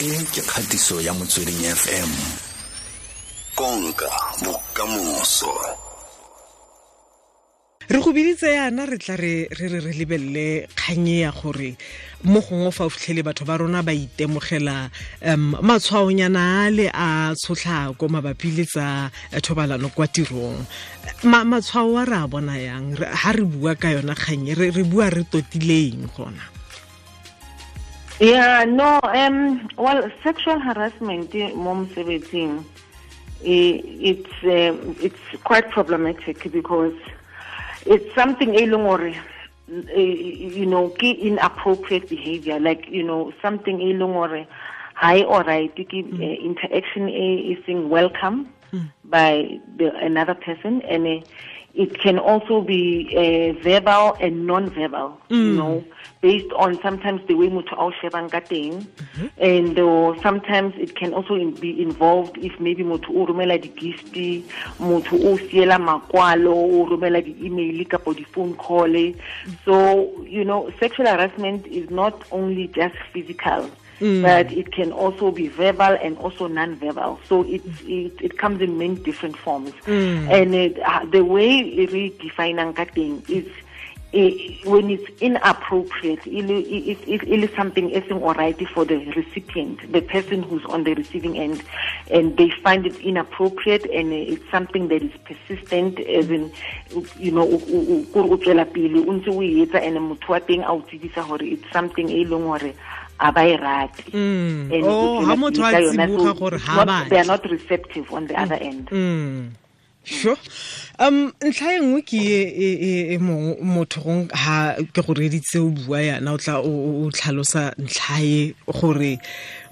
e ke kgatiso ya motsweding fm konka bokamoso. Re go biditse yana re tla re re re re lebelele kganye ya gore mo gongwe fa o fitlhele batho ba rona ba itemogela um matshwaonyana a le a tshotlhako mabapi le tsa eh, thobalano kwa tirong. Ma- matshwao a re a bona yang? Ga ha re bua ka yona kganye re re bua re totileng gona Yeah, no, um, well, sexual harassment eh, mo mosebetsing, eh, it's um, it's quite problematic because it's something e leng gore you know ke inappropriate behavior. Like you know something e leng gore ha e alright ke eh, interaction e e seng welcome by the another person. And eh, it can also be uh, verbal and non-verbal you mm. know based on sometimes the way motho a o shebang ka mm-hmm. and or sometimes it can also in, be involved if maybe motho o romela di-gift motho o siela makwalo o romela di-email kapo di-phone call so you know sexual harassment is not only just physical but it can also be verbal and also non-verbal. So it it, it comes in many different forms, and it, uh, the way we define ankating is. When it's inappropriate, it, it, it, it is something isn't alright for the recipient, the person who's on the receiving end, and they find it inappropriate, and it's something that is persistent, as in, you know, o- tswela pele, o ntse o etsa, and motho wa teng a o tsebisa hore it's something e leng hore a ba e rate. Mm. And Oh, o ha tswela motho a pele ka yona, tsiboga so gore it's ha not- batle. they are not receptive on the other end. Mm. sure um ntlha e nngwe ke e- e e- e motho gong ha ke go reditse o bua yana o tla o tlhalosa ntlha e gore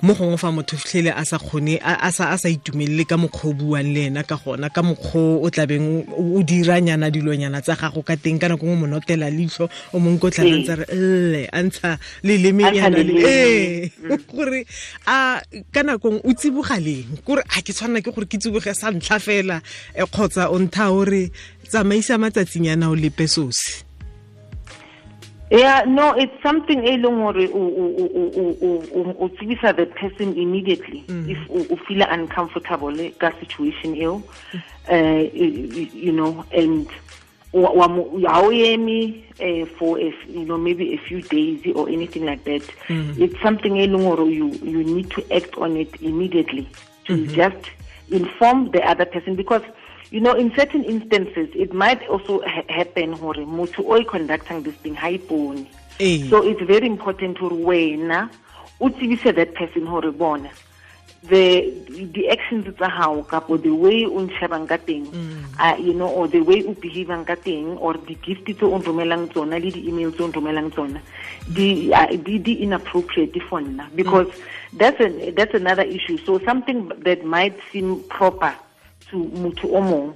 mo gongwe fa motho fitlhele a sa kgone a sa a sa itumelele ka mokgwa o buang le ena ka gona ka mokgwa o tlabeng o diranyana dilonyana tsa gago ka teng ka nako ngwe monotela leitlho o mongwe ko Ee. ntse re lle a ntsha lelemenyana le leleme. ee gore a ka nakong o tsibogaleng kore a ke tshwanela ke gore ke tsiboge sa ntlha fela kgotsa o ntha ore re tsamaisa matsatsing ya lepe sosi yeah no it's something e leng gore o tsebisa the person immediately mm. if you feel uncomfortable that situation eo uh, you know and eh, for a, you know maybe a few days or anything like that mm. it's something e leng gore you, you need to act on it immediately to mm -hmm. just inform the other person because you know in certain instances it might also ha- happen hore motho o conducting this thing ha ipone so it's very important to hore wena o tsebise that person hore bona the the actions tsa hao kapo the way o nshebang ka teng uh, you know or the way o behavang ka teng or the gift tse o nromelang tsona le di-email tse o nromelang tsona di di di inappropriate for nna. Because that's a, that's another issue. So something that might seem proper to motho o mong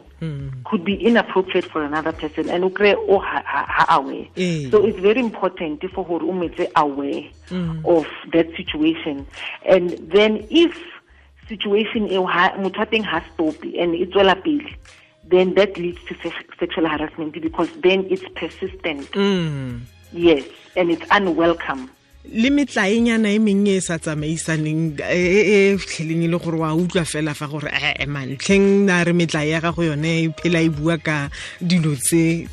could be inappropriate for another person and o kry o ha aware. So it's very important for gore o metse aware of that situation. And then if situation eo motho wa teng ha and e tswela pele then that leads to sex- sexual harassment because then it's persistent. Mm. yes and it's unwelcome le metlaenyana e mengwe e sa tsamaisaneng e e- e fitlheleng e le gore wa utlwa fela fa gore ee mantlheng na re metlae ya gago yone e phela e bua ka dilo tse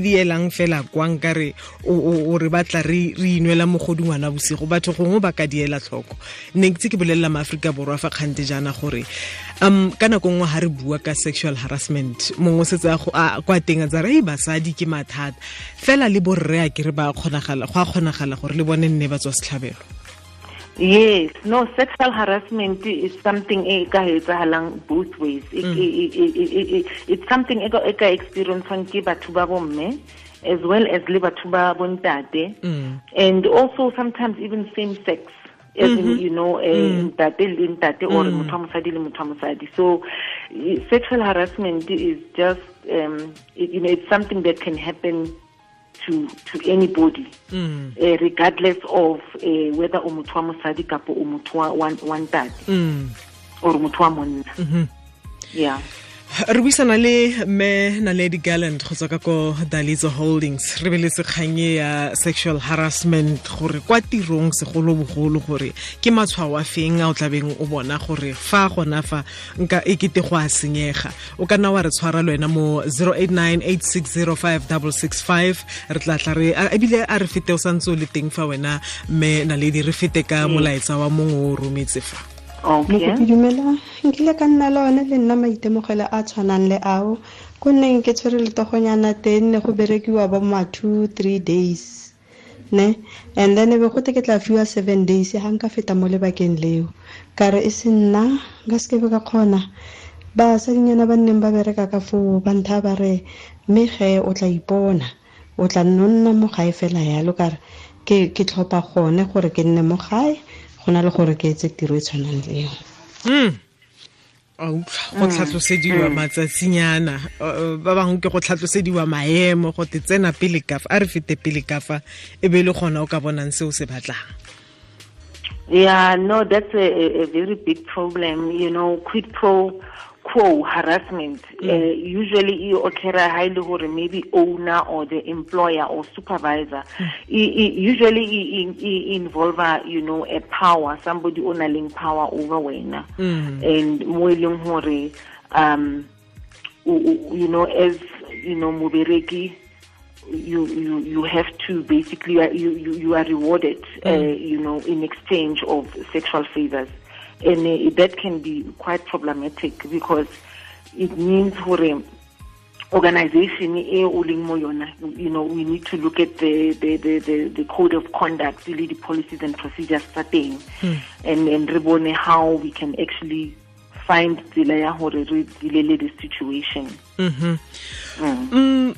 di elang fela kwang ka re o- re batla re inwela mogodi ngwana bosigo. Batho gongwe ba ka diela tlhoko. Ne ke tse ke bolelela maaforika borwa fa kgante jaana gore um ka nako nngwe ga re bua ka sexual harassment mongwe setse kwa teng a tsa re e basadi ke mathata. Fela le borre a kere ba kgonagala go a kgonagala gore le bone nne ba tswa setlhabelo Yes, no, sexual harassment is something e ka etsagalang both ways. E- It's something e ka experiencewang ke batho ba bomme as well as le batho ba bontate. And also sometimes even same sex as in, you know eh, ntate le ntate or motho wa mosadi le motho wa mosadi. So eh, sexual harassment is just um it- you know it's something that can happen to to anybody Mm. uh, regardless of uh, whether o motho wa mosadi kapo o motho wa ntate Mm. or motho wa monna yeah re buisana le mme naledi gallant go tswa ka ko dalizo holdings. Re be le sekganye ya sexual harassment gore kwa tirong segolobogolo gore ke matshwao a feng a o tlabeng o bona gore fa gona fa nka e kete go a senyega. O ka nna wa re tshwara le wena mo 0898605665 re tla tla re ebile a re fete o santse o le teng fa wena mme naledi re fete ka molaetsa wa mongwe o rometse fa mokopi dumela. Nkile ka nna le one le nna maitemogelo a tshwanang le ao. Ko nneng ke tshwere letogonyana teng ne go berekiwa ba ma two three days ne? And then be gote ke tla fiwa seven days ga nka feta mo lebakeng leo. Ka re e se nna nka sekebe ka kgona. Basadinyana ba nneng ba bereka ka foo ba ntha ba re mme ge o tla ipona o tla nno nna mo gae fela yalo. Kare ke tlhopha gone gore ke nne mo gae go na le gore ke etse tiro e tshwanang le eo. Mm go tlhatlosediwa mm. matsatsinyana. Ba bangwe ke go tlhatlosediwa maemo go te tsena pele kafa a re fete pele kafa e be le gona o ka bonang se o se batlang. Yeah no that's a, a very big problem. You know quid pro quo harassment mm. uh, usually e occur highly gore maybe owner or the employer or supervisor mm. usually e, involve you know a power somebody o nang power over wena mm. and mo e leng gore um you know as you know mobereki you you you have to basically you you, you are rewarded uh, you know in exchange of sexual favors and uh, that can be quite problematic because it means for a organization you know we need to look at the the the, the, the code of conduct really the policies and procedures starting hmm. and and re how we can actually find tsela ya gore re dilele the situation. Mm. mm,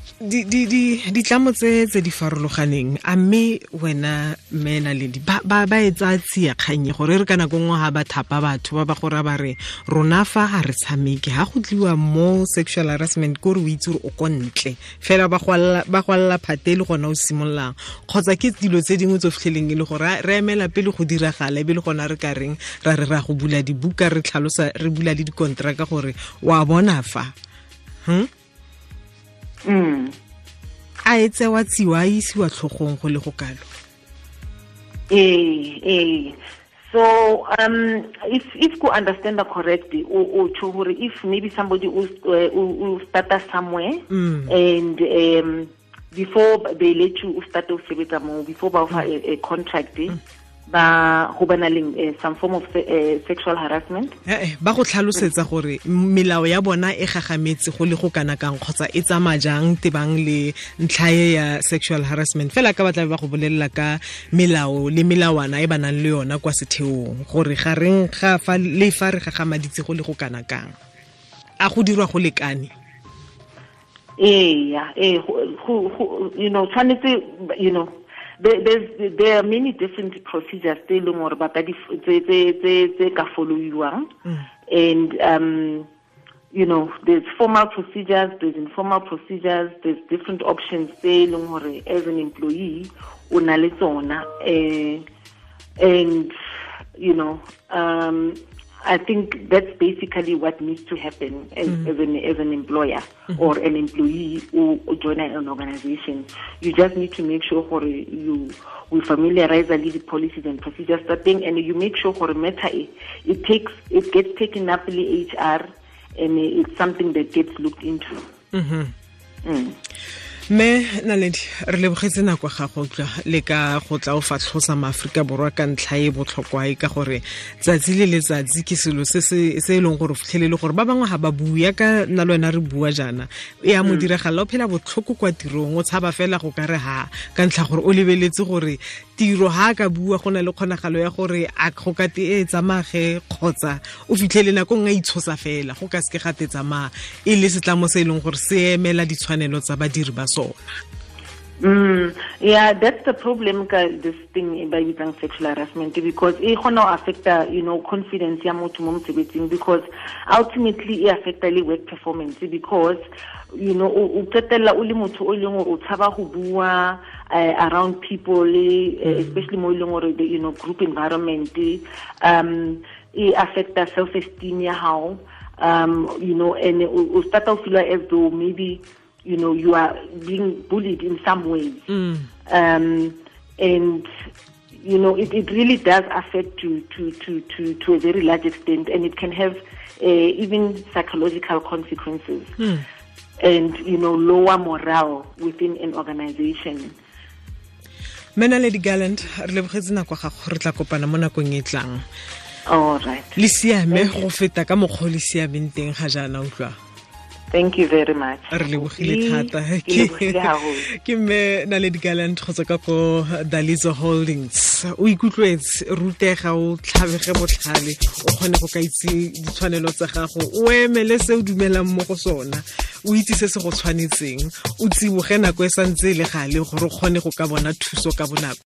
ditlamo tse tse di farologaneng a mme wena mena le ba etsa tsia kganye gore re ka nako nngwe ga ba thapa batho ba ba gore ba re rona fa ga re tshameke ga go tliwa mo sexual harassment ke gore o itse gore o ko ntle. Fela ba gwalela phate le gona o simololang. Kgotsa ke dilo tse dingwe tse fitlheleng e le gore re emela pele go diragala ebe le gona re ka reng ra re ra go bula dibuka re tlhalosa re bula le dikontraka gore wa bona fa hm mm a e tsewa tsiwa a isiwa tlhogong go le go kalo eh eh so um if if go understand the correctly o tsho gore if maybe somebody o uh, start somewhere mm. and um before they let you start o sebetsa mo before ba offer mm. a, a contract mm. Ba go bana le uh, some form of uh, sexual harassment? Eh ba go tlhalosetsa gore melao ya bona e gagametse go le go kana kang kgotsa e tsamaya jang tebang le ntlhae ya sexual harassment. Fela ka batla ba go bolelela ka melao le melawana e banang le yona kwa setheong gore ga reng ga fa le fa re gagamaditse go le go kana kang a go dirwa go lekane? Ee ya eh you know tshwanetse you know there, there are many different procedures tse leng gore ba ka tse ka followiwang mm. and um you know there's formal procedures there's informal procedures there's different options tse leng gore as an employee o na le tsona eh, and you know um I think that's basically what needs to happen as, mm. as, an, as an employer mm or an employee who, who join an organization. You just need to make sure for you we familiarize the the policies and procedures starting and you make sure for matter it, it takes it gets taken up in the HR and it's something that gets looked into. Mm -hmm. mm. Me naledi re lebogetse nako ga go tla le ka go tla o fatlhosa maaforika borwa ka ntlha e botlhokwa e ka gore tsatsi le letsatsi ke selo se e leng gore fitlhelele gore ba bangwe ga ba bua ka nna le wena re bua jaana. E a mo diragalela o phela botlhoko kwa tirong o tshaba fela go ka re ha ka ntlha gore o lebeletse gore tiro ha ka bua go na le kgonagalo ya gore a go ka te e tsamage kgotsa o fitlhele nako nngwe a itshosa fela go ka seke ga te e le setlamo se e leng gore se emela ditshwanelo tsa badiri ba sona Mm, yeah, that's the problem ka this thing by bitsang sexual harassment because e kgona go affecta you know confidence ya motho mo mosebetsing because ultimately e affecta le work performance because you know o qetella o le motho o leng o tshaba go bua uh, around people uh, especially mo e leng gore you know group environment um e affecta self esteem ya hao um you know and o start to feel as though maybe you know you are being bullied in some ways. Mm. um and you know it, it really does affect you to to to to a very large extent and it can have uh, even psychological consequences. And you know lower morale within an organization. Mena lady gallant re lebogetse nako gago re tla kopana mo nakong e tlang. All right. Le siame go feta ka mokgwa le siameng teng ga jaana utlwa thank you very much. Re lebogile thata. Ke mme naledi galant kgotsa ka ko dalizo holdings. O ikutlwetse rutega o tlhabege botlhale o kgone go ka itse ditshwanelo tsa gago o emele se o dumelang mo go sona o itse se se go tshwanetseng o tsiboge nako e santse e le gale gore o kgone go ka bona thuso ka bonako